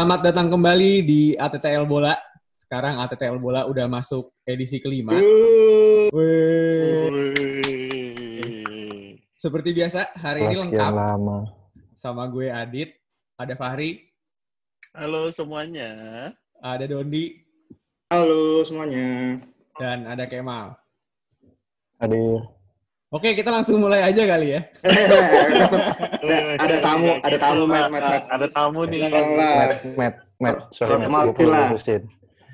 Selamat datang kembali di ATTL Bola. Sekarang ATTL Bola udah masuk edisi kelima. Seperti biasa, hari ini Setelah sekian lengkap lama. sama gue Adit, ada Fahri, Halo semuanya. ada Dondi, Halo semuanya. dan ada Kemal. Hadir. Oke, kita langsung mulai aja kali ya. ada, tamu, ada tamu, Matt, Matt, Matt. Ada tamu nih. Matt, Matt, Matt, sorry, Matt, gue perlu lah. lurusin.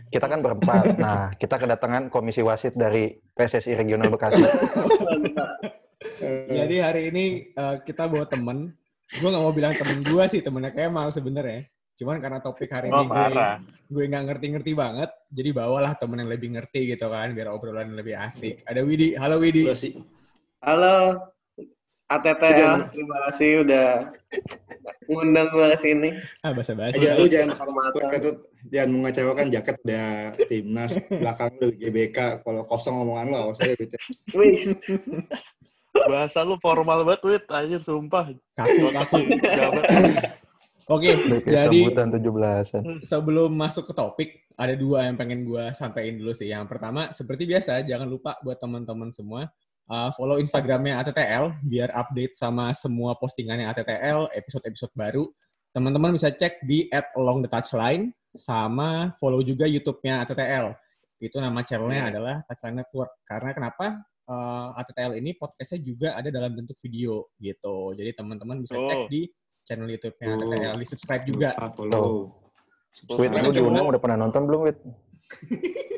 Kita kan berempat. Nah, kita kedatangan komisi wasit dari PSSI Regional Bekasi. Jadi hari ini eh, kita bawa temen. Gue nggak mau bilang temen gue sih, temennya Kemal sebenarnya. Cuman karena topik hari Oh ini gue parah. gue nggak ngerti-ngerti banget, jadi bawalah temen yang lebih ngerti gitu kan, biar obrolan lebih asik. Ada Widi, halo Widi. Sih. Halo, ATTL. Terima kasih udah ngundang gue ke sini. Ah bahasa bahasa. Aja lu jangan itu jangan mengecewakan jaket udah timnas belakang lu GBK kalau kosong omongan lo awas aja gitu. Bahasa lu formal banget, Wit. Anjir, sumpah. Kaku kaku. Oke, Udah kayak jadi sambutan 17-an. sebelum masuk ke topik, ada dua yang pengen gue sampaikan dulu sih. Yang pertama, seperti biasa, jangan lupa buat teman-teman semua uh, follow Instagramnya ATTL biar update sama semua postingannya ATTL, episode-episode baru. Teman-teman bisa cek di at along the touchline sama follow juga YouTube-nya ATTL. Itu nama channelnya adalah Touchline Network. Karena kenapa? Uh, ATTL ini podcastnya juga ada dalam bentuk video gitu. Jadi teman-teman bisa cek Oh. di channel YouTube-nya Oh. ATTL, di subscribe juga. Follow. Sekarang lu diundang udah pernah nonton belum, Wit?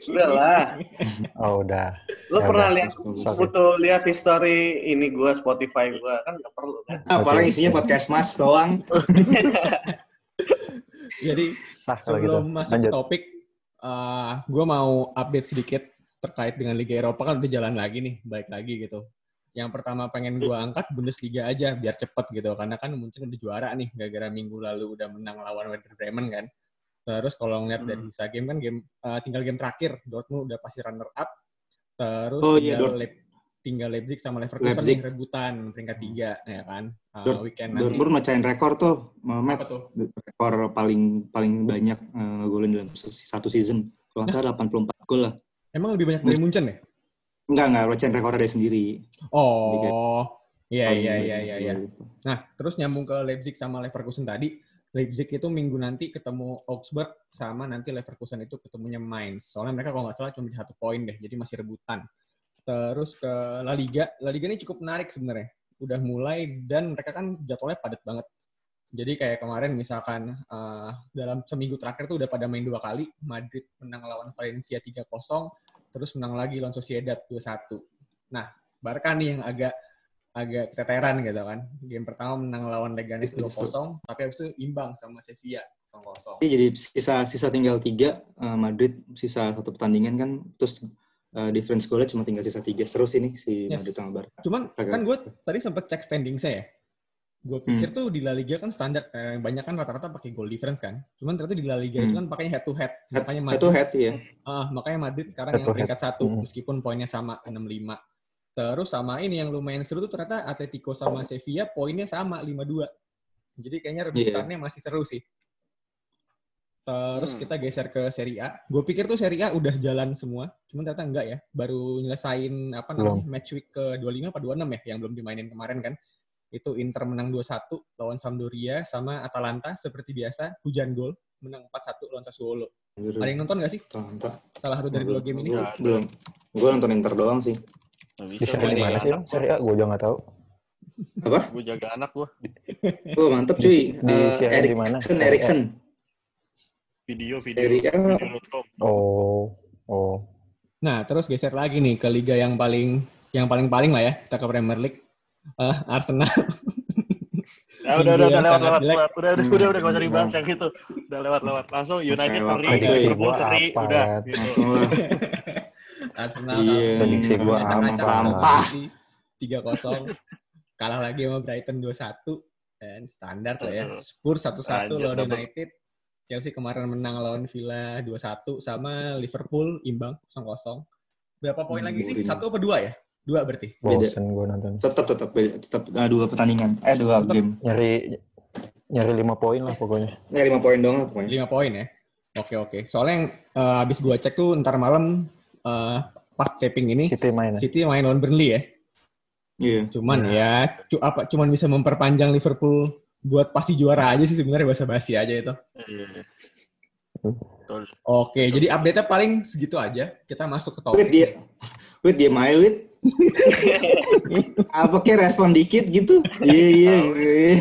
Udah lah. Oh, udah. Lo Ya pernah udah, lihat sorry. foto lihat history ini gue Spotify gue kan nggak perlu kan? Ah, paling Oke. isinya podcast Mas doang. Jadi Sah kalau gitu. sebelum masuk Lanjut. topik, gue mau update sedikit terkait dengan Liga Eropa kan udah jalan lagi nih, baik lagi gitu. Yang pertama pengen gue angkat Bundesliga aja biar cepet gitu, karena kan mungkin udah juara nih, gara-gara minggu lalu udah menang lawan Werder Bremen kan. Terus kalau ngeliat dari Hmm. sisa game kan game eh, tinggal game terakhir, Dortmund udah pasti runner up. Terus Oh, iya, tinggal, Leip- tinggal Leipzig sama Leverkusen Leipzig. rebutan peringkat tiga ya kan. Eh, Dort- weekend nanti. Dortmund mecahin rekor tuh, Mamet. Apa tuh? Rekor paling paling banyak eh, ngegolin dalam satu season. Kalau nggak salah 84 gol lah. Emang lebih banyak dari Munchen ya? Enggak, enggak. Mecahin rekor dia sendiri. Oh, iya iya iya iya. iya. gitu. Nah, terus nyambung ke Leipzig sama Leverkusen tadi. Leipzig itu minggu nanti ketemu Augsburg sama nanti Leverkusen itu ketemunya Mainz. Soalnya mereka kalau nggak salah cuma di satu poin deh, jadi masih rebutan. Terus ke La Liga. La Liga ini cukup menarik sebenarnya. Udah mulai dan mereka kan jadwalnya padat banget. Jadi kayak kemarin misalkan eh, dalam seminggu terakhir tuh udah pada main dua kali. Madrid menang lawan Valencia 3-0, terus menang lagi lawan Sociedad 2-1. Nah, Barca nih yang agak agak keteteran gitu kan. Game pertama menang lawan Leganes 2-0, tapi habis itu imbang sama Sevilla 0-0. Jadi jadi sisa sisa tinggal tiga eh, Madrid sisa satu pertandingan kan terus eh, difference golnya cuma tinggal sisa tiga seru sih nih si Yes. Madrid sama Barca. Cuman Agak- kan gue tadi sempet cek standing saya ya. Gue pikir tuh di La Liga kan standar, yang banyak kan rata-rata pakai goal difference kan. Cuman ternyata di La Liga itu kan Hmm. pakainya head to head. Head, Makanya head to head ya. Ah, makanya Madrid sekarang Head yang head. peringkat satu, Hmm. meskipun poinnya sama 65. Terus sama ini yang lumayan seru tuh ternyata Atletico sama Sevilla poinnya sama 52. Jadi kayaknya rebutannya masih seru sih. Terus Hmm. kita geser ke Serie A. Gue pikir tuh Serie A udah jalan semua, cuman ternyata enggak ya. Baru nyelesain apa namanya match week ke 25 apa 26 ya yang belum dimainin kemarin kan. Itu Inter menang 2-1 lawan Sampdoria sama Atalanta seperti biasa hujan gol menang 4-1 lawan Sassuolo. Ada yang nonton gak sih? Nonton. Salah satu dari dua game ini? Belum. Gue nonton Inter doang sih. Nggak Di bisa, seri mana sih? Seri A, gue juga nggak tahu. Apa? Gue jaga anak gue. Oh mantep cuy. di seri A di mana? Erikson. Erikson. Video, video. Seri A. Video.com. Oh, oh. Nah, terus geser lagi nih ke liga yang paling yang paling-paling lah ya, kita ke Premier League. Eh, Arsenal. Ya udah, udah, udah lewat, lewat, lewat. Udah, udah, Hmm. udah, udah, gak usah dibahas yang itu. Udah lewat, lewat. Langsung United seri. Liverpool seri, apa udah. ya? Gitu. Arsenal Iya. Prediksi gua aman. sama Sampah. Chelsea, 3-0. Kalah lagi sama Brighton 2-1. Dan standar lah ya. Spurs 1-1 Anjir, lawan. United. Chelsea kemarin menang lawan Villa 2-1 sama Liverpool imbang 0-0. Berapa poin Hmm, lagi sih? Satu apa dua ya? Dua berarti. Bosen gue nonton. Tetap tetap tetap ah, dua pertandingan. Eh dua game. Nyari Nyari lima poin lah pokoknya. Ya lima poin dong lah pokoknya. 5 poin ya. Oke oke. Soalnya yang eh, habis gua cek tuh ntar malam eh, pas taping ini City main. ya. City main lawan Burnley ya. Iya. Cuman ya cu- apa cuman bisa memperpanjang Liverpool buat pasti juara aja sih sebenarnya basa-basi aja itu. Iya. Betul. Oke, jadi update-nya paling segitu aja. Kita masuk ke Wait topik. dia, wait dia main wait. Apa kayak respon dikit gitu? Iya iya. iya.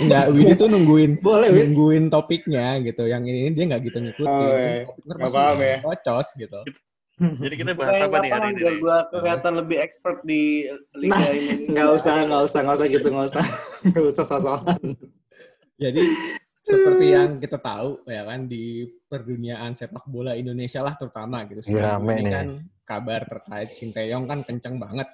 Enggak, Widi tuh nungguin Boleh wait. nungguin topiknya gitu. Yang ini dia nggak gitu ngikutin. Oh, iya. Nggak pasti paham ya. Bocos gitu. Jadi kita bahas apa nih hari ini? biar gue kelihatan lebih expert di liga Nah, ini. Nggak usah nggak usah nggak usah gitu nggak usah nggak usah sosokan. Jadi seperti yang kita tahu ya kan di perduniaan sepak bola Indonesia lah terutama gitu. Iya, Seminggu rame ini kan kabar terkait Sinteyong kan kenceng banget.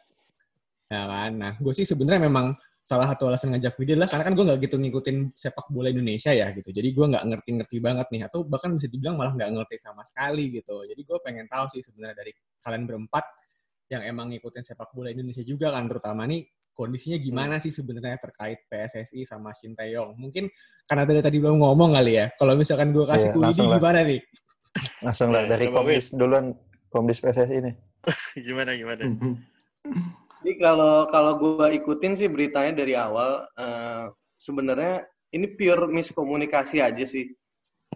Ya kan. Nah, gue sih sebenarnya memang salah satu alasan ngajak Widil lah karena kan gue nggak gitu ngikutin sepak bola Indonesia ya gitu. Jadi gue nggak ngerti-ngerti banget nih atau bahkan bisa dibilang malah nggak ngerti sama sekali gitu. Jadi gue pengen tahu sih sebenarnya dari kalian berempat yang emang ngikutin sepak bola Indonesia juga kan terutama nih kondisinya gimana sih sebenarnya terkait PSSI sama Sinteyong. Mungkin karena tadi tadi belum ngomong kali ya. Kalau misalkan gue kasih Iya, langsung lah. gimana nih? Langsung lah dari Komdis duluan. Komdis PSSI ini. Gimana gimana? Jadi kalau kalau gue ikutin sih beritanya dari awal, eh, sebenarnya ini pure miskomunikasi aja sih.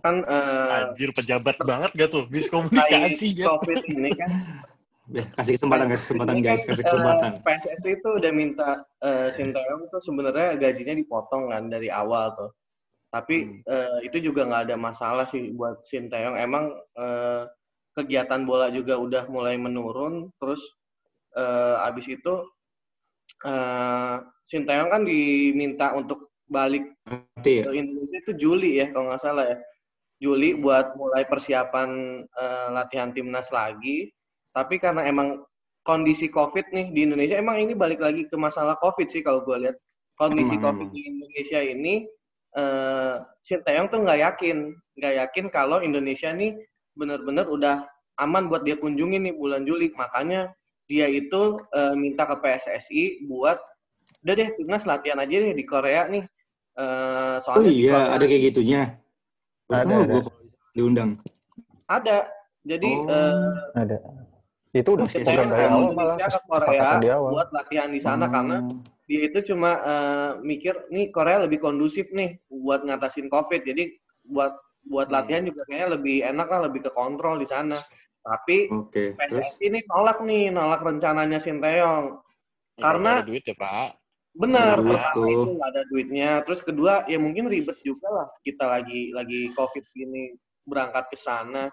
Kan eh, Anjir pejabat banget gak tuh? Miskomunikasi ya. COVID ini kan Ya, kasih kesempatan kasih kesempatan Ini guys kan, kasih eh, kesempatan. PSSI itu udah minta eh, Sinteyong tuh sebenarnya gajinya dipotong kan dari awal tuh. Tapi eh, itu juga nggak ada masalah sih buat Sinteyong. Emang eh, kegiatan bola juga udah mulai menurun. Terus eh, abis itu eh, Sinteyong kan diminta untuk balik Nanti ya. ke Indonesia itu Juli ya kalau nggak salah ya. Juli buat mulai persiapan eh, latihan timnas lagi. Tapi karena emang kondisi COVID nih di Indonesia, emang ini balik lagi ke masalah COVID sih kalau gue lihat. Kondisi Emang, COVID emang. di Indonesia ini, eh Sinteyong tuh nggak yakin. Nggak yakin kalau Indonesia nih benar-benar udah aman buat dia kunjungi nih bulan Juli. Makanya dia itu eh, minta ke PSSI buat, udah deh timnas latihan aja deh di Korea nih. Eh, Oh soalnya di iya, Korea- ada kayak gitunya. Baru Ada, ada. diundang. Ada. Jadi Oh. eh, Ada. Itu udah bukan Sinteyong dari awal malah. Ke Korea kesepakatan di awal. buat latihan di sana Hmm. karena dia itu cuma eh, mikir nih Korea lebih kondusif nih buat ngatasin COVID. Jadi buat buat Hmm. latihan juga kayaknya lebih enak lah, lebih ke kontrol di sana. Tapi Oke, terus PSSI ini nolak nih, nolak rencananya Sinteyong. Karena- Nggak ada duit ya Pak. Benar, Duit pertama tuh. itu nggak ada duitnya. Terus kedua, ya mungkin ribet juga lah kita lagi lagi COVID gini berangkat ke sana.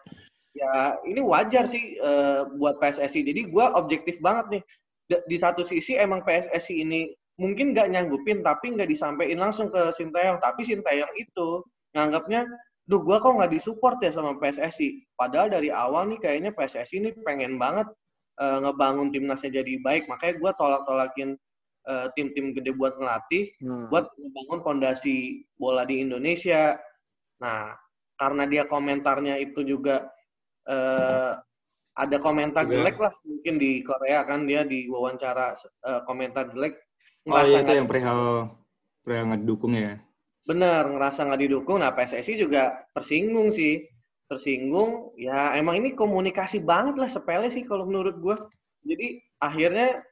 Ya ini wajar sih eh, buat PSSI. Jadi gua objektif banget nih. D- Di satu sisi emang PSSI ini mungkin nggak nyanggupin, tapi nggak disampaikan langsung ke Sinteyong. Tapi Sinteyong itu nganggapnya, duh gua kok nggak disupport ya sama PSSI. Padahal dari awal nih kayaknya PSSI ini pengen banget eh, ngebangun timnasnya jadi baik. Makanya gua tolak-tolakin eh, tim-tim gede buat ngelatih, buat membangun fondasi bola di Indonesia. Nah, karena dia komentarnya itu juga eh, ada komentar Juga. jelek lah mungkin di Korea kan dia di wawancara eh, komentar jelek. Oh iya itu yang perihal perihal ngedukung ya. Bener, ngerasa nggak didukung. Nah, PSSI juga tersinggung sih. Tersinggung, ya emang ini komunikasi banget lah, sepele sih kalau menurut gue. Jadi akhirnya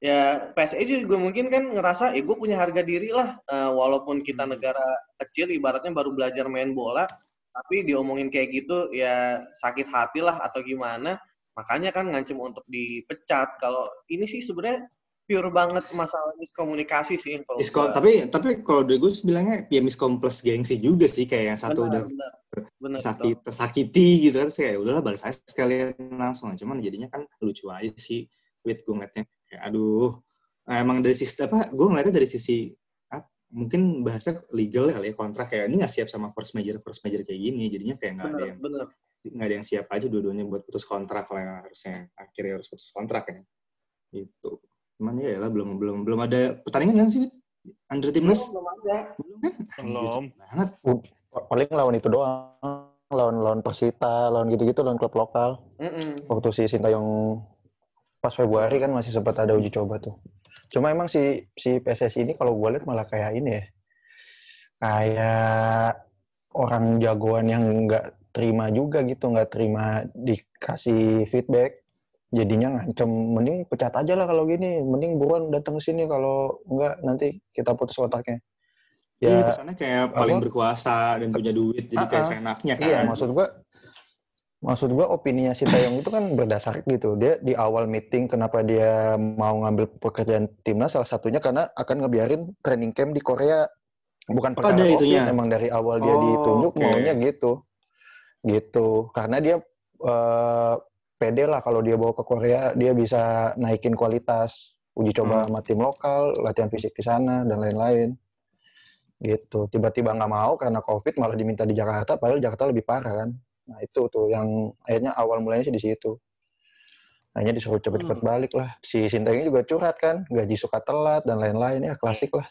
ya PSSI juga mungkin kan ngerasa, ya gue punya harga diri lah. Eh, walaupun kita negara kecil, ibaratnya baru belajar main bola, tapi diomongin kayak gitu, ya sakit hati lah atau gimana. Makanya kan ngancem untuk dipecat. Kalau ini sih sebenarnya pure banget masalah miskomunikasi sih. Kalau Miskom, tapi tapi kalau dari gue bilangnya ya miskom plus gengsi juga sih kayak yang satu benar, udah benar, sakit tersakiti gitu kan saya udahlah balas aja sekalian langsung cuman jadinya kan lucu aja sih wait gue ngeliatnya. Kayak aduh nah, emang dari sisi apa gue ngeliatnya dari sisi ah, mungkin bahasa legal kali ya kontrak kayak ini nggak siap sama first major first major kayak gini. Jadinya kayak nggak ada yang nggak ada yang siap aja dua-duanya buat putus kontrak kalau yang harusnya akhirnya harus putus kontrak ya. Itu cuman ya lah belum belum belum ada pertandingan kan sih under timnas Belum ada. belum kan Belum. banget Paling lawan itu doang. Lawan lawan Persita, lawan gitu-gitu, lawan klub lokal. Mm-mm. Waktu si Sintayong pas Februari kan masih sempat ada uji coba tuh. Cuma emang si si PSSI ini kalau gue lihat malah kayak ini ya. kayak orang jagoan yang nggak terima juga gitu, nggak terima dikasih feedback. Jadinya ngancem, mending pecat aja lah kalau gini, mending buruan datang ke sini kalau nggak nanti kita putus otaknya. Iya, Ya, kesannya kayak paling apa? berkuasa dan punya duit, jadi kayak seenaknya kan. Iya, maksud gua maksud gua opininya si Taeyong itu kan berdasar gitu. Dia di awal meeting kenapa dia mau ngambil pekerjaan timnas salah satunya karena akan ngebiarin training camp di Korea. Bukan perkara ada COVID, itunya? emang dari awal dia Oh, ditunjuk oke. maunya gitu. Gitu. Karena dia eh, pede lah kalau dia bawa ke Korea, dia bisa naikin kualitas, uji coba Hmm. sama tim lokal, latihan fisik di sana dan lain-lain. Gitu. Tiba-tiba nggak mau karena covid malah diminta di Jakarta padahal Jakarta lebih parah kan? Nah itu tuh yang akhirnya awal mulanya sih di situ. Akhirnya disuruh cepet-cepet Hmm. balik lah. Si Sintayong juga curhat kan gaji suka telat dan lain-lain. Ya klasik lah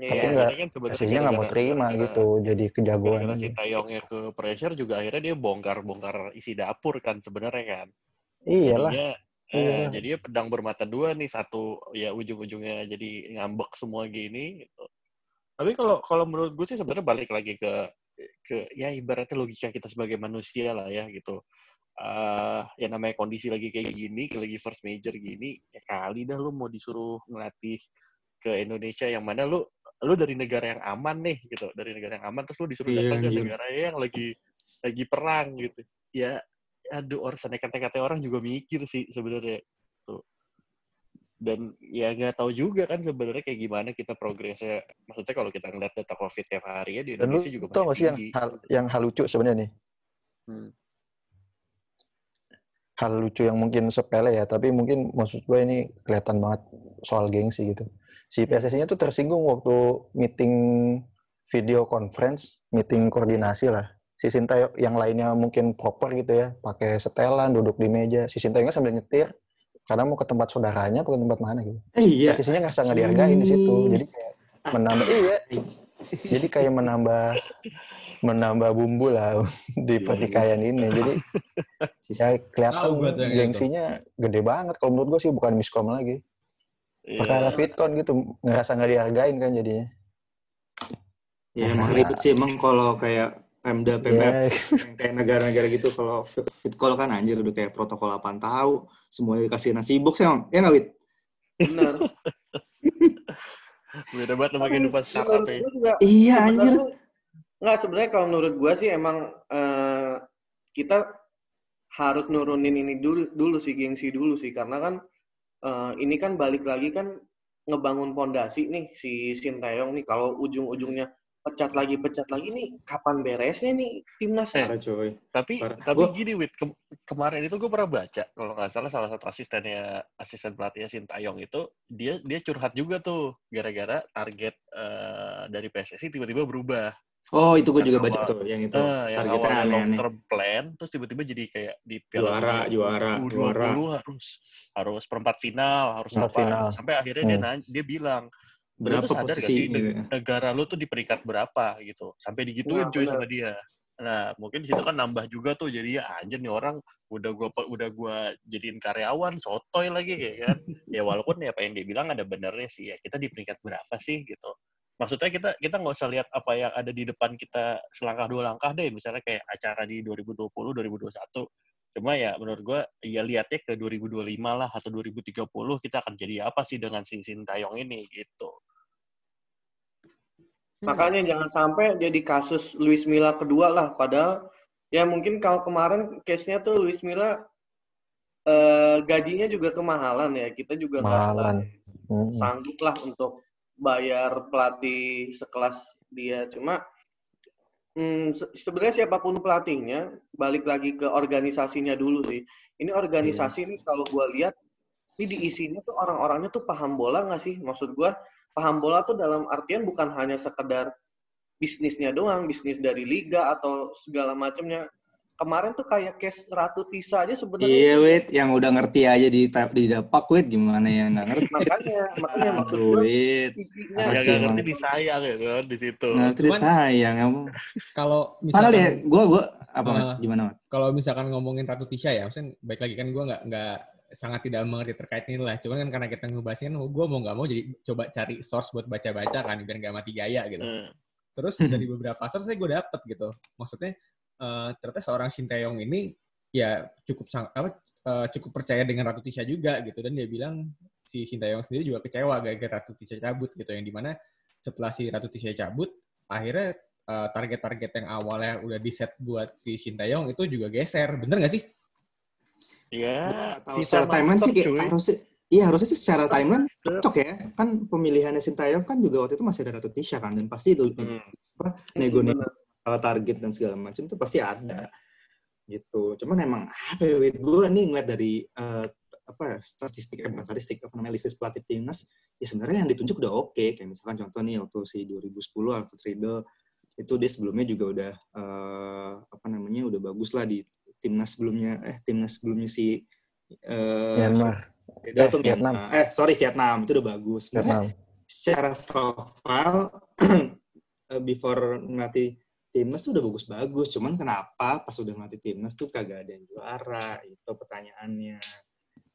Iya. Tapi Ya, nggak- kan sebenarnya aslinya nggak mau terima gara-gara- gitu jadi kejagoan Gara-gara si aja. Taeyongnya ke pressure juga akhirnya dia bongkar-bongkar isi dapur kan sebenarnya kan. iyalah Jadinya, eh, Iyalah. jadinya pedang bermata dua nih satu ya ujung-ujungnya jadi ngambek semua gini gitu. Tapi kalau kalau menurut gue sih sebenarnya balik lagi ke ke ya ibaratnya logika kita sebagai manusia lah ya gitu. eh ya namanya kondisi lagi kayak gini, lagi first major gini, ya kali dah lu mau disuruh ngelatih ke Indonesia yang mana lu lu dari negara yang aman nih gitu, dari negara yang aman terus lu disuruh Iya, datang ke anjir. negara yang lagi lagi perang gitu. Ya aduh orang senekat-nekatnya orang juga mikir sih sebenarnya tuh. Dan ya nggak tahu juga kan sebenarnya kayak gimana kita progresnya. Maksudnya kalau kita ngeliat data COVID tiap hari ya di dan lu Indonesia juga tau masih gak sih yang hal yang hal lucu sebenarnya nih Hmm. hal lucu yang mungkin sepele ya, tapi mungkin maksud gue ini kelihatan banget soal gengsi gitu. Si PSSI-nya tuh tersinggung waktu meeting video conference, meeting koordinasi lah. Si Sintayong yang lainnya mungkin proper gitu ya, pakai setelan, duduk di meja. Si Sintayongnya sambil nyetir, karena mau ke tempat saudaranya, ke tempat mana gitu. Eh, iya. PSSI-nya nggak nggak dihargain di situ. Jadi kayak menambah, iya. Jadi kayak menambah menambah bumbu lah di Iya, pertikaian ini. Jadi ya kelihatan gengsinya gede banget kalau menurut gue sih bukan miskom lagi Iya. perkara fitcon gitu ngerasa nggak dihargain kan jadinya Ya emang ribet sih emang kalau kayak Pemda, Pemda yang kayak negara-negara gitu kalau fit, fit call kan anjir udah kayak protokol apaan tahu semuanya dikasih nasi box ya ya nggak wit Benar. Beda banget sama kehidupan startup ya. juga iya anjir nggak sebenarnya kalau menurut gua sih emang eh, kita harus nurunin ini dulu dulu sih gengsi dulu sih karena kan eh, ini kan balik lagi kan ngebangun pondasi nih si Sintayong nih kalau ujung-ujungnya pecat lagi pecat lagi nih kapan beresnya nih timnas Eh, coy Tapi Parah. tapi Gua- gini Wit, Kem- kemarin itu gue pernah baca kalau nggak salah salah satu asistennya asisten pelatihnya Sintayong itu dia dia curhat juga tuh gara-gara target eh, dari PSSI tiba-tiba berubah. Oh itu gue juga baca tuh yang itu. Eh, yang targetnya awalnya long aneh-aneh term plan terus tiba-tiba jadi kayak di Piala juara juara U20 juara harus harus perempat final harus Perempat apa. final. sampai akhirnya dia Hmm. nanya, dia bilang "Lu berapa sadar gak posisi sih gitu neg- negara lu tuh di peringkat berapa gitu. Sampai digituin Nah, cuy benar. sama dia. Nah mungkin di situ kan nambah juga tuh jadi ya anjir nih orang udah gua udah gua jadiin karyawan sotoy lagi kayak kan. Ya walaupun ya apa yang dia bilang ada benernya sih ya kita di peringkat berapa sih gitu maksudnya kita kita nggak usah lihat apa yang ada di depan kita selangkah dua langkah deh. Misalnya kayak acara di 2020 2021 cuma ya menurut gua ya lihatnya ke 2025 lah atau 2030 kita akan jadi apa sih dengan si Sintayong ini gitu. Makanya jangan sampai jadi kasus Luis Milla kedua lah. Padahal ya mungkin kalau kemarin case-nya tuh Luis Milla eh, gajinya juga kemahalan ya. Kita juga nggak sanggup lah untuk bayar pelatih sekelas dia. Cuma hmm, se- sebenarnya siapa pun pelatihnya, balik lagi ke organisasinya dulu sih. Ini organisasi ini kalau gua lihat, ini diisinya tuh orang-orangnya tuh paham bola nggak sih? Maksud gua paham bola tuh dalam artian bukan hanya sekedar bisnisnya doang, bisnis dari liga atau segala macamnya. Kemarin tuh kayak case Ratu Tisa aja sebenarnya iya wit yang udah ngerti aja di tap di dapak wit gimana ya nggak ngerti makanya makanya maksud wit isinya Apa yang sih, gak emang? ngerti disayang ya kan di situ nggak ngerti deh sayang kamu Kalau Padahal ya misalkan gue gue apa Mat? gimana Mat? kalau misalkan ngomongin Ratu Tisha ya, maksudnya baik lagi kan gue nggak nggak sangat tidak mengerti terkait ini lah. Cuman kan karena kita ngebahasnya kan, gue mau nggak mau jadi coba cari source buat baca-baca kan, biar nggak mati gaya gitu. Hmm. Terus dari beberapa source saya gue dapet gitu. Maksudnya eh, ternyata seorang Shin Taeyong ini ya cukup sang, apa eh, cukup percaya dengan Ratu Tisha juga gitu dan dia bilang si Shin Taeyong sendiri juga kecewa gara-gara Ratu Tisha cabut gitu yang di mana setelah si Ratu Tisha cabut akhirnya eh, target-target yang awalnya udah di set buat si Shin Taeyong itu juga geser. Bener nggak sih? Ya, sisa secara timeline sih kayak harusnya Iya harusnya sih secara timeline cocok ya. Kan pemilihannya Sintayong kan juga waktu itu masih ada Ratu Tisha kan dan pasti dulu Hmm. apa nego-nego masalah target dan segala macam itu pasti ada gitu. Cuman emang apa ya gue nih ngeliat dari eh, apa statistik eh, bukan statistik apa namanya listis pelatih timnas ya sebenarnya yang ditunjuk udah oke kayak misalkan contoh nih waktu si 2010 Alfred Riedel itu dia sebelumnya juga udah eh, apa namanya udah bagus lah di timnas sebelumnya eh timnas sebelumnya si eh, Myanmar, Riedel Eh, tuh Vietnam. Myanmar. Eh sorry Vietnam itu udah bagus. Sebenarnya Vietnam. secara profile before ngelatih timnas tuh udah bagus-bagus. Cuman kenapa pas udah ngelatih timnas tuh kagak ada yang juara? Itu pertanyaannya.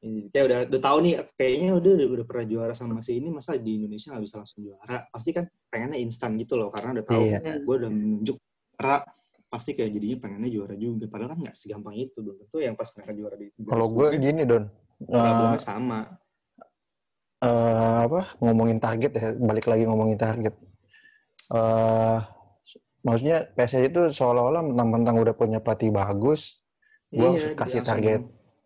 Ini Kayak udah, udah tahu nih, kayaknya udah, udah udah pernah juara sama si ini, masa di Indonesia nggak bisa langsung juara? Pasti kan pengennya instan gitu loh, karena udah tahu Iya. gue udah menunjuk juara, pasti kayak jadinya pengennya juara juga. Padahal kan nggak segampang itu, belum tentu yang pas mereka juara di Kalau gue gini Don, eh, problemnya sama. eh, apa ngomongin target ya, balik lagi ngomongin target. eh maksudnya PSSI itu seolah-olah mentang-mentang udah punya pelatih bagus, gue Iya, kasih langsung- target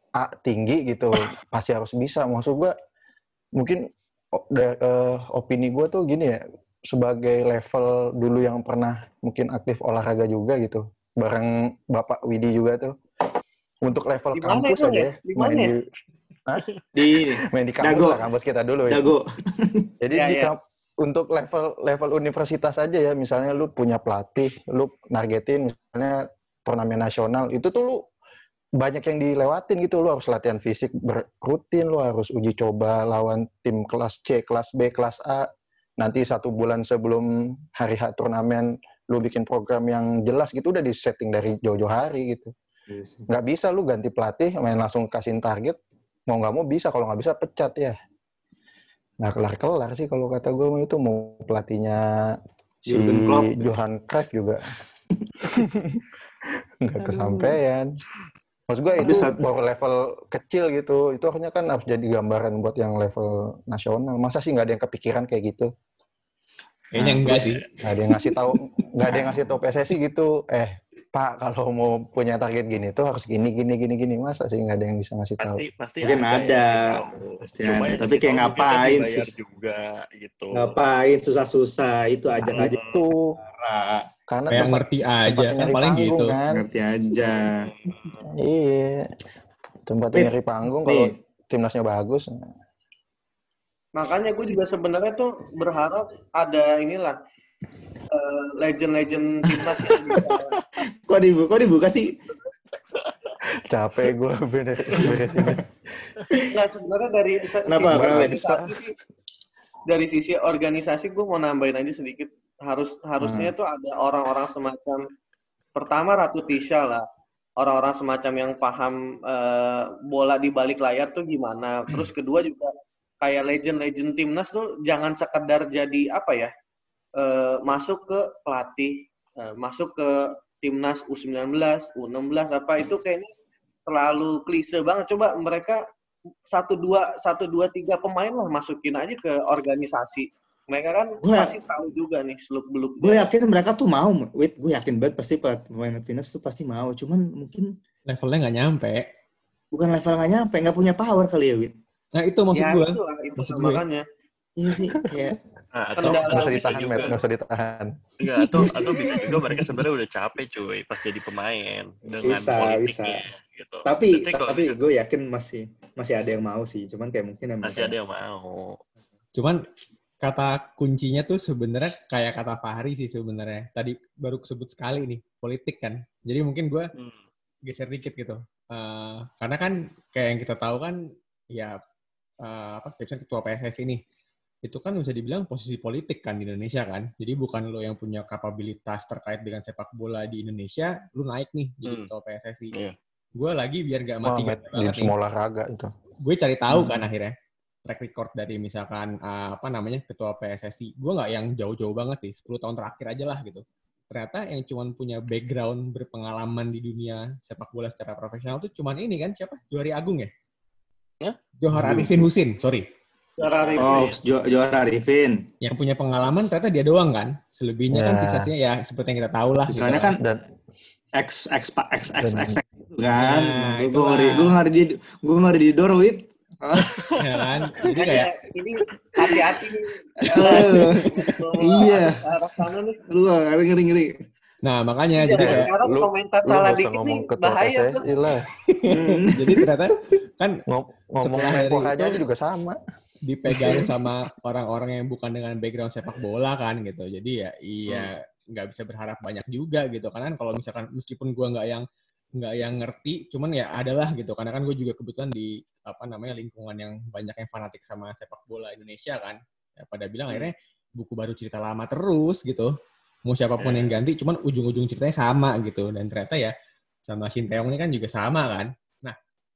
A tinggi gitu, pasti harus bisa. Maksud gue mungkin eh, opini gue tuh gini ya, sebagai level dulu yang pernah mungkin aktif olahraga juga gitu, bareng Bapak Widi juga tuh, untuk level Di mana kampus aja ya? ya, Di main ya? di Di main di kampus Dago. lah, kampus kita dulu ya. Dago. Jadi Ya, di ya. kamp- untuk level level universitas aja ya, misalnya lu punya pelatih, lu nargetin misalnya turnamen nasional, itu tuh lu banyak yang dilewatin gitu, lu harus latihan fisik rutin, lu harus uji coba lawan tim kelas C, kelas B, kelas A. Nanti satu bulan sebelum hari H turnamen, lu bikin program yang jelas gitu, udah di setting dari jauh-jauh hari gitu. Nggak bisa lu ganti pelatih, main langsung kasihin target, mau nggak mau bisa, kalau nggak bisa pecat ya nggak kelar-kelar sih kalau kata gue itu mau pelatihnya si Jurgen Klopp. Johan Cruyff juga nggak kesampaian. Maksud gue itu Bisa. baru level kecil gitu. Itu akhirnya kan harus jadi gambaran buat yang level nasional. Masa sih nggak ada yang kepikiran kayak gitu? Kayaknya Nah, enggak sih. Nggak ada yang ngasih tahu, nggak ada yang ngasih tahu PSSI gitu. Eh, Pak, kalau mau punya target gini tuh harus gini, gini, gini, gini. Masa sih nggak ada yang bisa ngasih tahu? Pasti pasti Mungkin yang ada. tahu. Pasti Cuma ada. yang Tapi ngasih kayak ngapain, sus- juga gitu. Ngapain susah-susah itu ajak Hmm. aja Itu juara. karena tempat, ngerti aja tempatnya kan paling panggung, gitu. kan. Ngerti aja. Iya. Tempatnya Wait, nyari panggung kalau Nih, timnasnya bagus. Makanya gue juga sebenarnya tuh berharap ada inilah legend-legend timnas yang kok dibuka, kok dibuka sih? Capek gue bener beresin. Nah, sebenarnya dari Kenapa? organisasi sih, dari sisi organisasi gue mau nambahin aja sedikit. Harus Hmm. harusnya tuh ada orang-orang semacam pertama Ratu Tisha lah. Orang-orang semacam yang paham eh, bola di balik layar tuh gimana. Terus kedua juga kayak legend-legend timnas tuh jangan sekedar jadi apa ya? Eh, masuk ke pelatih, eh, masuk ke timnas U19, U16 apa itu kayaknya terlalu klise banget. Coba mereka satu dua satu dua tiga pemain lah masukin aja ke organisasi. Mereka kan Gua- pasti tahu juga nih seluk beluk. Gue yakin mereka tuh mau. Wait, gue yakin banget pasti pemain timnas tuh pasti mau. Cuman mungkin Levelnya nggak nyampe. bukan level nggak nyampe, nggak punya power kali ya, Wit. Nah itu maksud ya, gue. itu lah, itu Maksud lah, gue. Iya sih, kayak Nah, atau, Nggak usah bisa ditahan, juga, Matt. Nggak usah ditahan. enggak, atau, atau bisa juga mereka sebenarnya udah capek cuy pas jadi pemain dengan Bisa, politiknya gitu. tapi kalau tapi bisa- gue yakin masih masih ada yang mau sih. Cuman kayak mungkin emang masih ada yang mau. Cuman kata kuncinya tuh sebenarnya kayak kata Fahri sih sebenarnya. Tadi baru sebut sekali nih, politik kan. Jadi mungkin gue Hmm. geser dikit gitu. Eh, karena kan kayak yang kita tahu kan ya eh, apa ketua PSSI ini itu kan bisa dibilang posisi politik kan di Indonesia kan. Jadi bukan lo yang punya kapabilitas terkait dengan sepak bola di Indonesia, lu naik nih jadi Hmm. ketua PSSI. Iya. Gue lagi biar gak mati gak di semua olahraga itu. Gue cari tahu Hmm. kan akhirnya. track record dari misalkan uh, apa namanya ketua PSSI, gue nggak yang jauh-jauh banget sih, 10 tahun terakhir aja lah gitu. Ternyata yang cuman punya background berpengalaman di dunia sepak bola secara profesional tuh cuman ini kan siapa? Juari Agung ya? Ya? Johar Arifin Husin, sorry. Cara review. Oh, Jo- Joara Arifin. Yang punya pengalaman ternyata dia doang kan. Selebihnya kan Ya. sisanya ya seperti yang kita tahu lah. gitu Misalnya kan Dan X X X X X X gitu kan. Nah, gue ngeri, gue ngeri di, gue ngeri di Dorwit. ya kan. Jadi kayak ini hati-hati nih. Iya. ke arah sana nih. Lu ngeri ngeri ngeri. nah makanya Jadi jadi kayak lu- komentar lu salah dikit nih bahaya tuh. Hmm. jadi ternyata kan Ngom- Ngomong Setelah aja juga sama. Dipegang sama orang-orang yang bukan dengan background sepak bola kan gitu. Jadi ya iya nggak bisa berharap banyak juga gitu. Karena kan kalau misalkan meskipun gua nggak yang nggak yang ngerti, cuman ya adalah gitu. Karena kan gue juga kebetulan di apa namanya lingkungan yang banyak yang fanatik sama sepak bola Indonesia kan. Ya, pada bilang akhirnya buku baru cerita lama terus gitu. Mau siapa pun Ya. yang ganti, cuman ujung-ujung ceritanya sama gitu. Dan ternyata ya sama Shin Taeyong ini kan juga sama kan. Nah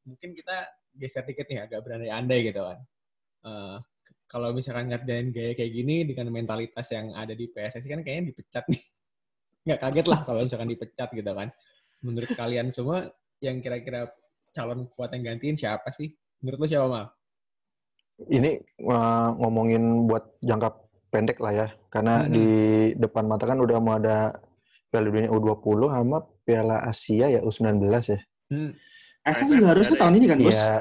mungkin kita geser dikit nih agak berandai-andai gitu kan. Eh, kalau misalkan ngerjain gaya kayak gini dengan mentalitas yang ada di PSSI kan kayaknya dipecat nih. Nggak kaget lah kalau misalkan dipecat gitu kan. Menurut kalian semua yang kira-kira calon kuat yang gantiin siapa sih? Menurut lo siapa, Mal? Ini uh, ngomongin buat jangka pendek lah ya. Karena Mhm. di depan mata kan udah mau ada Piala Dunia U20 sama Piala Asia ya U19 ya. Hmm, AFF juga harusnya tahun ini kan, Bos? Iya,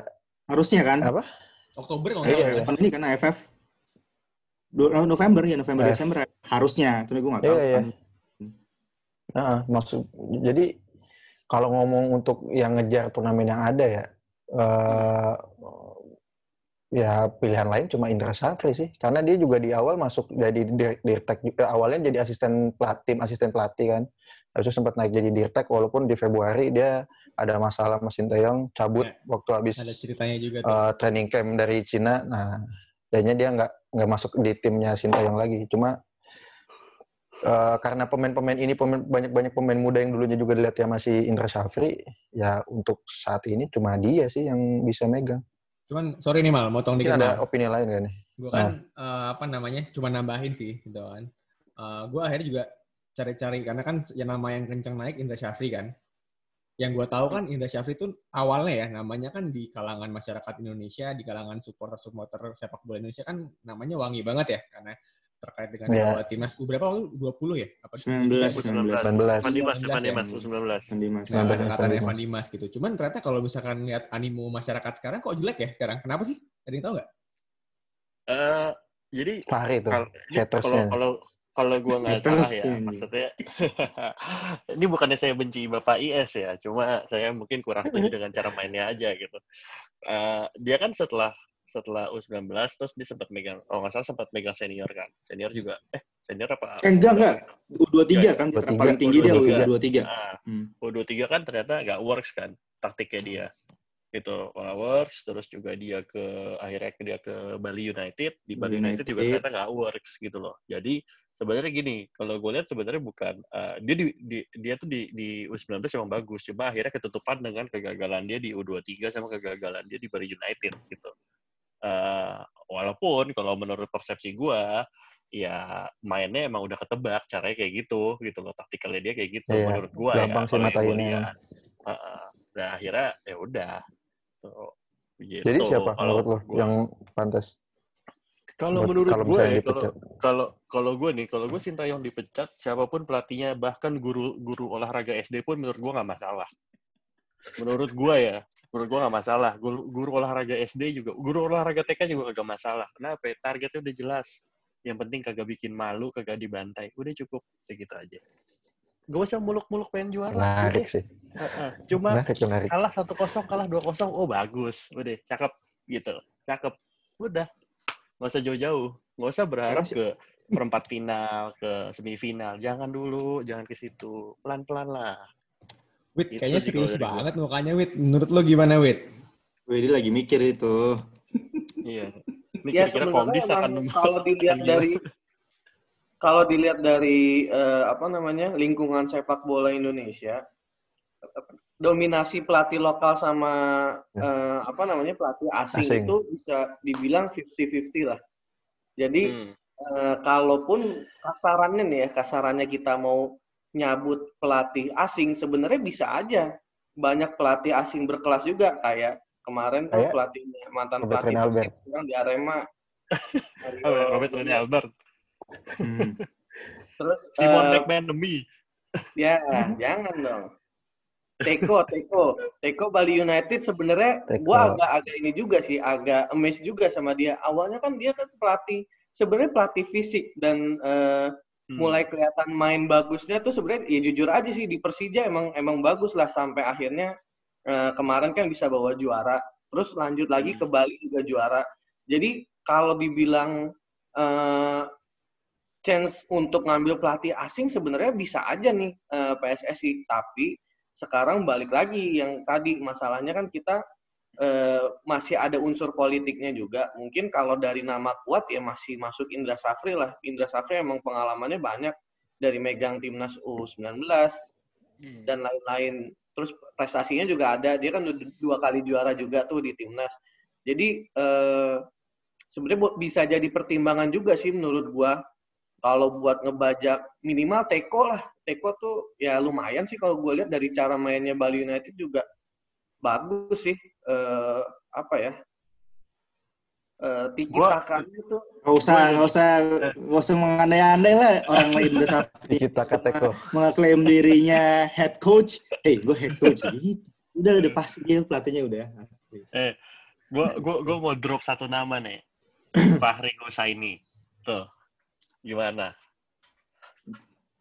Harusnya kan? apa? Oktober kalau Iya, nggak salah. iya. Tahun ini kan AFF. Oh, November ya, November Eh. Desember. Harusnya, tapi gue nggak tahu Iya, iya. kan. Nah, maksud jadi kalau ngomong untuk yang ngejar turnamen yang ada ya, eh ya pilihan lain cuma Indra Safri sih, karena dia juga di awal masuk jadi dir- dirtek, eh, awalnya jadi asisten pelatih, tim asisten pelatih kan, habis itu sempat naik jadi dirtek, walaupun di Februari dia ada masalah sama Sinteyong, cabut Ya, waktu habis Ada ceritanya juga tuh. eh, training camp dari Cina. Nah, kayaknya dia nggak nggak masuk di timnya Sintayong lagi. Cuma eh, karena pemain-pemain ini pemain, banyak-banyak pemain muda yang dulunya juga dilihat ya masih Indra Syafri, ya untuk saat ini cuma dia sih yang bisa megang. Cuman sorry nih Mal, motong dikit ada Mal. opini lain kan nih? Gue kan eh, apa namanya cuma nambahin sih gitu kan. gue akhirnya juga cari-cari karena kan yang nama yang kencang naik Indra Syafri kan. Yang gue tahu kan Indra Syafri itu awalnya ya namanya kan di kalangan masyarakat Indonesia, di kalangan supporter-supporter sepak bola Indonesia kan namanya wangi banget ya karena terkait dengan Iya. bawa timnas U berapa waktu 20 ya? Apa 19, 19. 19. Evan Dimas, 19 Evan ya. Dimas, U19. Sandi Mas. Nah, 19 angkatan Evan Evan Dimas gitu. Cuman ternyata kalau misalkan lihat animo masyarakat sekarang kok jelek ya sekarang. Kenapa sih? Ada yang tahu nggak? Eh, jadi Fahri tuh. kalau kalau kalau gue nggak salah ya, maksudnya ini bukannya saya benci Bapak IS ya, cuma saya mungkin kurang setuju dengan cara mainnya aja gitu. Eh, dia kan setelah setelah U19 terus dia sempat megang, oh nggak salah sempat megang senior kan, senior juga, eh senior apa? Eh, enggak, enggak. U23 Enggak, kan, U23. paling tinggi dia U23. U23. Nah, Hmm. U23 kan ternyata nggak works kan taktiknya dia gitu nggak works terus juga dia ke akhirnya dia ke Bali United di Bali Bali United, juga United. ternyata nggak works gitu loh jadi sebenarnya gini kalau gue lihat sebenarnya bukan eh, dia di, di- dia tuh di di U19 emang bagus cuma akhirnya ketutupan dengan kegagalan dia di U23 sama kegagalan dia di Bali United gitu Eh, walaupun kalau menurut persepsi gue ya mainnya emang udah ketebak caranya kayak gitu gitu loh taktikalnya dia kayak gitu Iya, menurut gua gampang ya sih gua matainnya. lihat. Heeh. nah akhirnya ya udah Tuh, gitu. Jadi siapa Kalau menurut lo gua- yang pantas? kalau menurut gue ya, kalau kalau kalau gue nih kalau gue Sintayong dipecat siapa pun pelatihnya bahkan guru guru olahraga SD pun menurut gue nggak masalah menurut gue ya menurut gue nggak masalah. Guru, guru olahraga SD juga guru olahraga TK juga kagak masalah. Kenapa ya? targetnya udah jelas. Yang penting kagak bikin malu kagak dibantai. Udah cukup kayak gitu aja. Gak usah muluk-muluk pengen juara. Menarik udah. sih. Cuma Menarik, menarik. kalah satu kosong kalah dua kosong oh bagus. Udah cakep. Gitu. Cakep. Udah. Nggak usah jauh-jauh. Nggak usah berharap ke perempat final ke semifinal. Jangan dulu jangan ke situ. Pelan-pelan lah Wit, Itu kayaknya serius banget mukanya Wit. Menurut lo gimana Wit? Wih, dia lagi mikir itu. iya ini Ya kira-kira sebenarnya Komdis akan kalau dilihat akan dari kalau dilihat dari eh, apa namanya lingkungan sepak bola Indonesia dominasi pelatih lokal sama Ya. eh, apa namanya pelatih asing, Asing. itu bisa dibilang 50-50 lah. Jadi Hmm. eh, kalaupun kasarannya nih ya, kasarannya kita mau nyabut pelatih asing, sebenarnya bisa aja banyak pelatih asing berkelas juga kayak kemarin Kayak pelatihnya mantan Robert pelatih. Persib sekarang di Arema. Oh, Robert Rene. Albert. Hmm. Terus Simon eh, McManamy. Ya, jangan dong. Teko, Teko, Teko Bali United sebenarnya gua agak-agak ini juga sih, agak emes juga sama dia. Awalnya kan dia kan pelatih, sebenarnya pelatih fisik dan eh, Hmm. mulai kelihatan main bagusnya tuh sebenarnya ya jujur aja sih di Persija emang emang bagus lah sampai akhirnya eh, kemarin kan bisa bawa juara. Terus lanjut lagi ke Bali juga juara. Jadi kalau dibilang eh, chance untuk ngambil pelatih asing sebenarnya bisa aja nih eh, PSSI, tapi sekarang balik lagi yang tadi masalahnya kan kita eh, masih ada unsur politiknya juga. Mungkin kalau dari nama kuat ya masih masuk Indra Safri lah. Indra Safri emang pengalamannya banyak dari megang timnas U19 Hmm. dan lain-lain. Terus prestasinya juga ada. Dia kan dua kali juara juga tuh di timnas. Jadi eh, sebenarnya bisa jadi pertimbangan juga sih menurut gua. Kalau buat ngebajak minimal Teko lah. Teko tuh ya lumayan sih kalau gue lihat dari cara mainnya Bali United juga bagus sih. Eh, apa ya? Eh, tiki Gua- takanya tuh Gak usah, gak usah, gak usah mengandai-andai lah orang lain udah sampai Kita Teko. mengaklaim dirinya head coach. Hey, gue head coach gitu. Udah, udah pasti dia pelatihnya udah. Asli. Eh, gua gua gua mau drop satu nama nih. Fahri Husaini. Tuh. Gimana?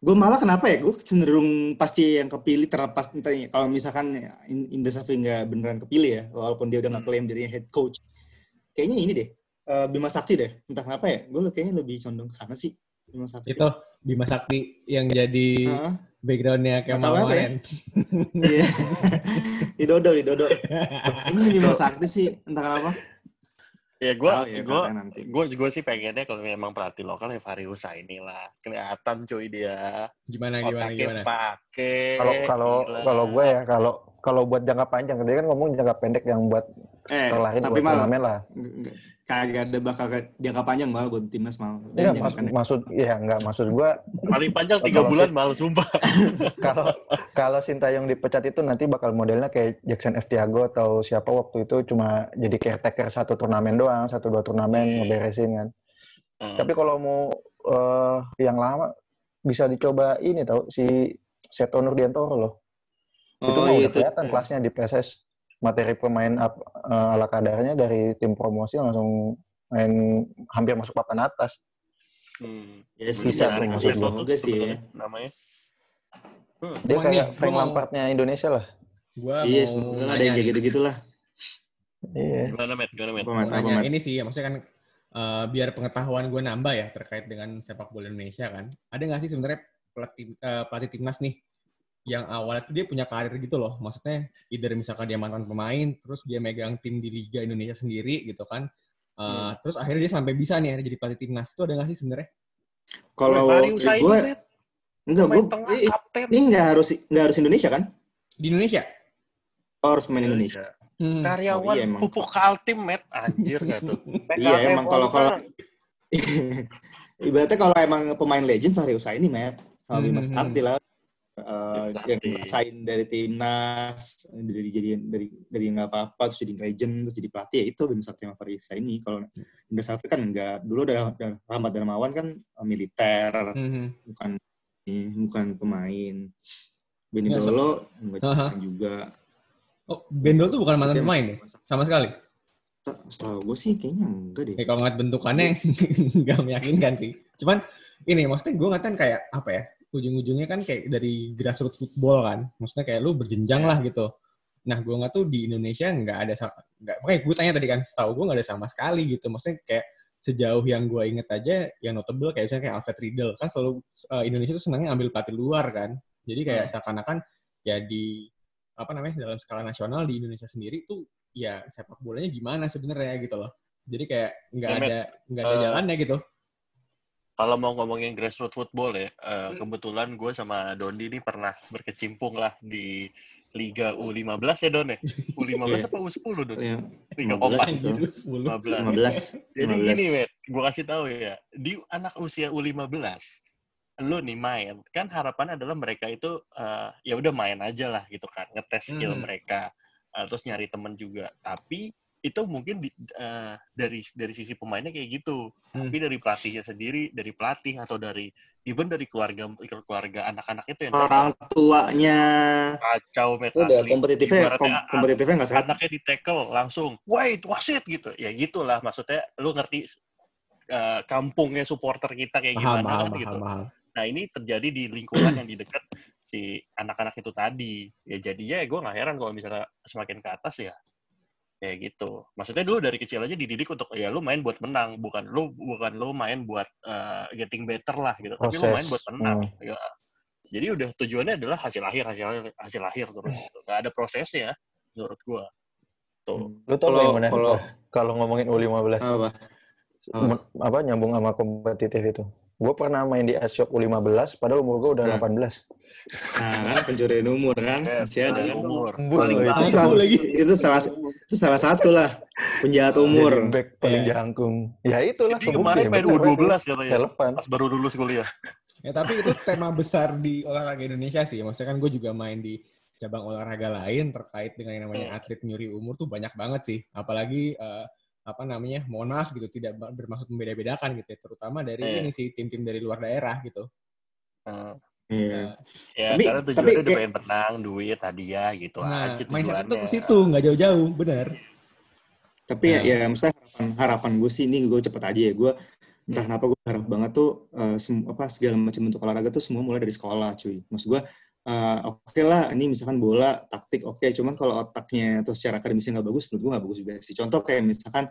Gue malah kenapa ya? Gue cenderung pasti yang kepilih terlepas entah ya, kalau misalkan In- Indra Safri nggak beneran kepilih ya, walaupun dia udah nggak klaim dirinya head coach. Kayaknya ini deh, eh, Bima Sakti deh. Entah kenapa ya, gue kayaknya lebih condong ke sana sih. Bima Sakti. Itu Bima Sakti yang jadi Heeh. backgroundnya tahu apa ya. Iya. di Dodo, di Dodo. Ini Bima Sakti sih, entah kenapa. Ya gua Tahu ya, nanti. gua gua sih pengennya kalau memang pelatih lokal ya Fahri Husaini lah. Kelihatan cuy dia. Gimana gimana Otaknya gimana? pakai. Kalau kalau kalau gue ya kalau kalau buat jangka panjang dia kan ngomong jangka pendek yang buat Eh, setelah ini tapi buat malah turnamen lah. kagak ada bakal jangka panjang malah buat timnas malah. Iya, jangka mas, pendek. maksud ya nggak maksud gue paling panjang tiga bulan sih- malah sumpah. kalau kalau Sintayong dipecat itu nanti bakal modelnya kayak Jackson F. Tiago atau siapa waktu itu cuma jadi caretaker satu turnamen doang, satu dua turnamen Hmm. ngeberesin kan. Hmm. Tapi kalau mau eh, yang lama bisa dicoba ini tahu si Seto Nurdiantoro loh. Itu Oh mah iya udah itu. kelihatan kelasnya di PSS. Materi pemain ap- eh, ala kadarnya dari tim promosi langsung main hampir masuk papan atas. Hmm. Ya sih, Bisa tuh, juga sih ya. namanya. Hmm. Dia kayak nih, Frank mau- Lampardnya Indonesia lah. Gua Iya, mau semoga ada yang kayak gitu-gitu lah. Iya. Gimana Matt? Gimana Matt? Mau Mat? ini sih, maksudnya kan eh, biar pengetahuan gue nambah ya terkait dengan sepak bola Indonesia kan. Ada nggak sih sebenarnya pelatih, eh, pelatih timnas nih yang awalnya tuh dia punya karir gitu loh. Maksudnya either misalkan dia mantan pemain, terus dia megang tim di Liga Indonesia sendiri gitu kan. Eh, Hmm. Terus akhirnya dia sampai bisa nih jadi pelatih timnas. Itu ada nggak sih sebenarnya? Kalau gue enggak gue tengah ini kapten. nggak harus nggak harus Indonesia kan? Di Indonesia? Oh, harus main Indonesia. Hmm. Karyawan Oh, iya, pupuk Kaltim, Matt. Anjir gak tuh? Iya, emang kalau- kalau- Ibaratnya kalau emang pemain legend Fahri Husaini, Matt. Sama Hmm, Bima hmm, Sakti lah. Bima yang ngerasain dari timnas dari jadi dari dari nggak apa-apa terus jadi legend terus jadi pelatih ya itu Bima Sakti sama Fahri Husaini kalau Indra Safri kan enggak dulu udah, udah Rahmat Darmawan kan eh, militer Hmm. bukan ini, bukan pemain Benny Ya, Dolo enggak juga Oh, Bendol tuh bukan mantan pemain ya? Sama sekali. Setahu gue sih kayaknya enggak deh. Ya, kalau ngeliat bentukannya nggak meyakinkan sih. Cuman ini maksudnya gue ngatain kayak apa ya? Ujung-ujungnya kan kayak dari grassroots football kan. Maksudnya kayak lu berjenjang lah gitu. Nah gue nggak tuh di Indonesia nggak ada nggak. Makanya gue tanya tadi kan, setahu gue nggak ada sama sekali gitu. Maksudnya kayak sejauh yang gue inget aja, yang notable kayak misalnya kayak Alfred Riedel kan selalu eh, Indonesia tuh senangnya ambil pelatih luar kan. Jadi kayak seakan-akan ya di apa namanya dalam skala nasional di Indonesia sendiri tuh ya sepak bolanya gimana sebenarnya gitu loh. Jadi kayak nggak Ya, Matt. ada nggak ada Eh, jalannya gitu. Kalau mau ngomongin grassroots football ya, eh, Hmm. kebetulan gue sama Dondi ini pernah berkecimpung lah di Liga U15 ya Don ya? U15 Iya. apa U10 Don? Ya, Liga 15 Kompas. itu. Anjir, 10. 15. 15. Jadi 15. gini, Wet, gue kasih tahu ya, di anak usia U15, lu nih main, kan harapannya adalah mereka itu eh, ya udah main aja lah gitu kan, ngetes skill Hmm. mereka, eh, terus nyari temen juga. Tapi itu mungkin di- eh, dari dari sisi pemainnya kayak gitu, Hmm. tapi dari pelatihnya sendiri, dari pelatih atau dari even dari keluarga keluarga anak-anak itu yang Orang tuanya kacau met itu udah asli. kompetitifnya kom- kompetitifnya nggak sehat. anaknya di tackle langsung wait wasit gitu ya gitulah maksudnya lu ngerti eh, kampungnya supporter kita kayak gimana paham, kan paham, gitu paham. nah ini terjadi di lingkungan yang di dekat si anak-anak itu tadi ya jadinya ya gue nggak heran kalau misalnya semakin ke atas ya kayak gitu maksudnya dulu dari kecil aja dididik untuk ya lu main buat menang bukan lu bukan lu main buat eh, getting better lah gitu tapi lu Proses. main buat menang Ya. jadi udah tujuannya adalah hasil akhir hasil akhir hasil akhir terus gitu. nggak ada prosesnya menurut gua tuh Lu tau Kalau- kalau- kalau ngomongin U15 Apa? apa? Apa nyambung sama kompetitif itu. Gue pernah main di Asiop U15 padahal umur gue udah Nah. 18. Nah, kan pencurian umur kan masih ada. ada umur Paling Itu salah, lagi. itu salah itu salah satu lah penjahat umur. Jadi back paling Iya. jangkung. Ya itulah Jadi kemarin main bener, U12 bener. katanya Relevan. pas baru lulus kuliah Ya, tapi itu tema besar di olahraga Indonesia sih. Maksudnya kan gue juga main di cabang olahraga lain terkait dengan yang namanya atlet nyuri umur tuh banyak banget sih. Apalagi eh, apa namanya, mohon maaf gitu, tidak bermaksud membeda-bedakan gitu ya. Terutama dari Iya. ini sih tim-tim dari luar daerah gitu. Eh, Iya. ya Tapi- karena tujuannya tapi udah kayak- pengen menang duit hadiah gitu Nah, aja mindset itu tujuannya ke situ, nggak jauh-jauh, bener. Tapi ya, ya maksudnya harapan, harapan gue sih ini gue cepet aja ya. Gue entah kenapa gue harap banget tuh eh, sem- apa segala macam bentuk olahraga tuh semua mulai dari sekolah, cuy. Maksud gue eh, oke lah, ini misalkan bola, taktik oke. Cuman kalau otaknya atau secara akademisnya nggak bagus, menurut gue nggak bagus juga sih. Contoh kayak misalkan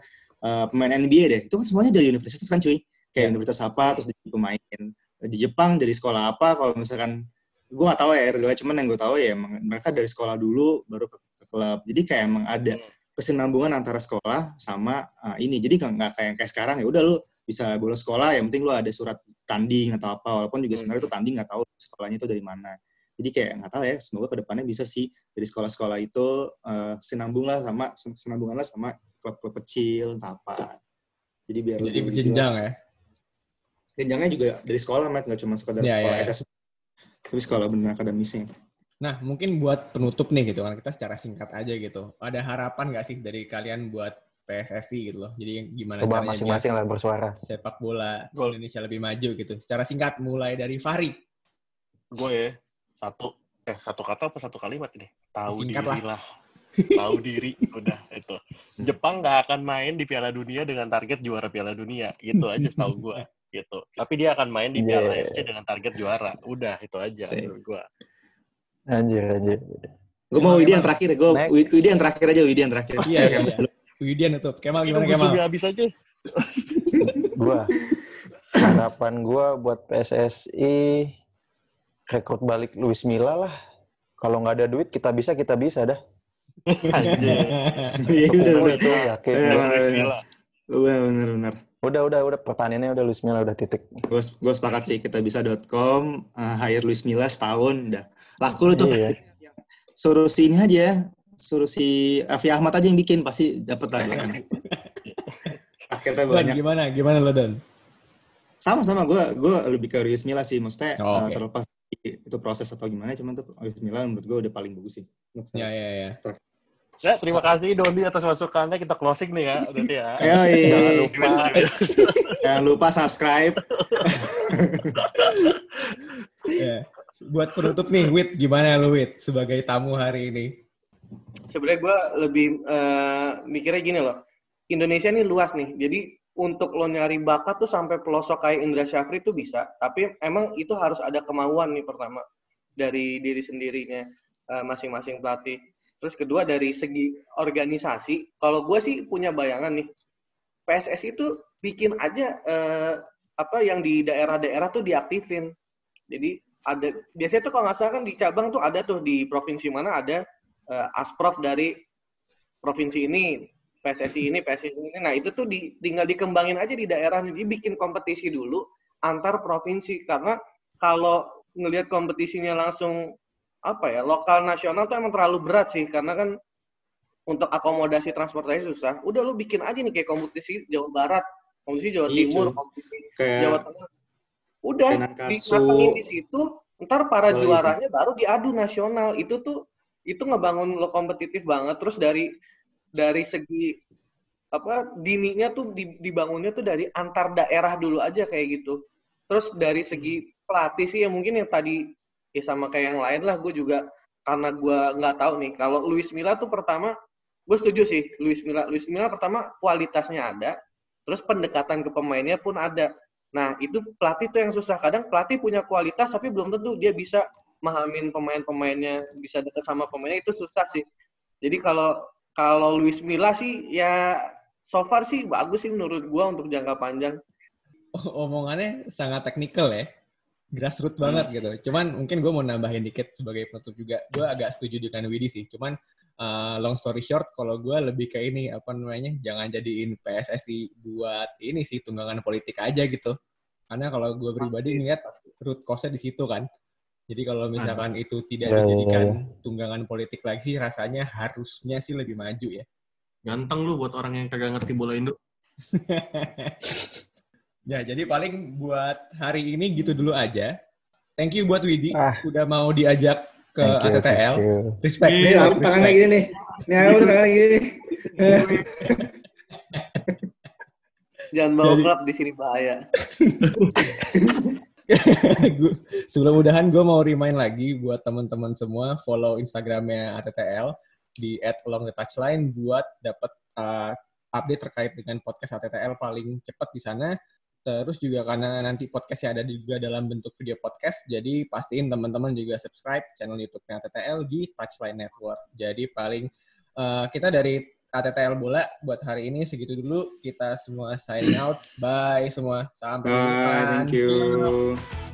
eh, pemain NBA deh, itu kan semuanya dari universitas kan, cuy. Kayak universitas apa, terus jadi pemain di Jepang dari sekolah apa. Kalau misalkan gue nggak tahu ya, real cuman yang gue tahu ya emang mereka dari sekolah dulu baru ke, ke klub. Jadi kayak emang ada kesinambungan antara sekolah sama uh, ini. Jadi nggak nggak kayak kayak sekarang ya udah lu bisa bolos sekolah, yang penting lu ada surat tanding atau apa. Walaupun juga sebenarnya itu tanding nggak tahu sekolahnya itu dari mana. Jadi kayak nggak tahu ya. Semoga ke depannya bisa sih dari sekolah-sekolah itu uh, sinambung lah sama sinambungan lah sama klub-klub kecil entah apa. Jadi biar Jadi lebih jelas. ya. Jenjangnya juga dari sekolah, Matt. Nggak cuma sekedar Iya, sekolah iya. SS. Tapi sekolah benar akademisnya. Nah, mungkin buat penutup nih gitu kan, kita secara singkat aja gitu. Ada harapan nggak sih dari kalian buat PSSI gitu loh? Jadi gimana Coba caranya masing-masing lah bersuara. sepak bola Gol. Indonesia lebih maju gitu. Secara singkat mulai dari Fahri. gue ya satu eh satu kata apa satu kalimat ini tahu Singkat diri lah tahu diri udah itu Jepang nggak akan main di Piala Dunia dengan target juara Piala Dunia gitu aja setahu gue gitu tapi dia akan main di Piala Yeah. FC dengan target juara udah itu aja menurut gue Anjir, anjir. Gue mau Widi yang terakhir. Gue. Widi yang terakhir aja. Widi yang terakhir. Iya, iya, iya. Widian tutup. Kemal gimana Itu Kemal? musuhnya habis aja Gua harapan gua buat PSSI rekrut balik Luis Milla lah. Kalau nggak ada duit kita bisa kita bisa dah. Iya, benar, Gua benar. itu yakin. Iya, Luis iya. Milla. Benar. Udah udah udah pertanyaannya udah Luis Milla udah titik. Gue gue sepakat sih kita bisa.com uh, hire Luis Milla setahun udah. Laku lu tuh. Iya. Suruh si ini aja, suruh si Afi Ahmad aja yang bikin pasti dapat lah. Akhirnya Dan banyak. gimana? Gimana lo Dan? Sama-sama gue gue lebih ke Luis Milla sih, maksudnya Oh, uh, oke. terlepas itu proses atau gimana, cuman tuh Luis Milla menurut gue udah paling bagus sih. Ya, ya, ya. Ya, terima kasih Doni atas masukannya. Kita closing nih ya, berarti ya. Yoi. Jangan lupa. Jangan lupa subscribe. ya. Buat penutup nih, Wit, gimana lu Wit sebagai tamu hari ini? sebenarnya gue lebih eh, mikirnya gini loh. Indonesia nih luas nih. Jadi untuk lo nyari bakat tuh sampai pelosok kayak Indra Syafri tuh bisa. Tapi emang itu harus ada kemauan nih pertama dari diri sendirinya eh, masing-masing pelatih. Terus kedua dari segi organisasi, kalau gue sih punya bayangan nih, PSSI itu bikin aja eh, apa yang di daerah-daerah tuh diaktifin. Jadi ada biasanya tuh kalau nggak salah kan di cabang tuh ada tuh di provinsi mana ada eh, asprof dari provinsi ini, PSSI ini, PSSI ini. Nah, itu tuh di, tinggal dikembangin aja di daerah. Jadi bikin kompetisi dulu antar provinsi karena kalau ngelihat kompetisinya langsung apa ya lokal nasional tuh emang terlalu berat sih karena kan untuk akomodasi transportasi susah. Udah lu bikin aja nih kayak kompetisi Jawa Barat, kompetisi Jawa Iya, Timur, kompetisi Kayak Jawa Tengah. Udah dimatengin di situ, ntar para Boleh, juaranya baru diadu nasional. Itu tuh itu ngebangun lo kompetitif banget. Terus dari dari segi apa dininya tuh di- dibangunnya tuh dari antar daerah dulu aja kayak gitu. Terus dari segi pelatih sih ya mungkin yang tadi ya sama kayak yang lain lah gue juga karena gue nggak tahu nih kalau Luis Milla tuh pertama gue setuju sih Luis Milla Luis Milla pertama kualitasnya ada terus pendekatan ke pemainnya pun ada. Nah itu pelatih tuh yang susah. Kadang pelatih punya kualitas tapi belum tentu dia bisa mahamin pemain-pemainnya bisa dekat sama pemainnya itu susah sih. Jadi kalau kalau Luis Milla sih ya so far sih bagus sih menurut gue untuk jangka panjang Omongannya sangat teknikal ya. Grassroots banget gitu. Cuman mungkin gue mau nambahin dikit sebagai penutup juga. Gue agak setuju dengan Widi sih. Cuman uh, long story short, kalau gue lebih ke ini, apa namanya, jangan jadiin PSSI buat ini sih, tunggangan politik aja gitu. Karena kalau gue pribadi ngeliat root cause-nya di situ kan. Jadi kalau misalkan itu tidak ya, dijadikan ya. tunggangan politik lagi sih, rasanya harusnya sih lebih maju ya. Ganteng lu buat orang yang kagak ngerti bola Indo. ya, jadi paling buat hari ini gitu dulu aja. Thank you buat Widi, Ah. udah mau diajak ke Thank you, ATTL. thank you. Respect, Ini respect, aku tangannya respect. gini nih. Ini aku udah tangannya gini nih. jangan bawa Jadi- klub di sini bahaya sebelum udahan gue mau remind lagi buat teman-teman semua follow Instagramnya ATTL di @alongthetouchline buat dapat uh, update terkait dengan podcast ATTL paling cepat di sana. Terus juga karena nanti podcastnya ada juga dalam bentuk video podcast, jadi pastiin teman-teman juga subscribe channel YouTube-nya ATTL di Touchline Network. Jadi paling uh, kita dari ATTL Bola buat hari ini segitu dulu. Kita semua signing out. Bye semua. Sampai depan. thank you.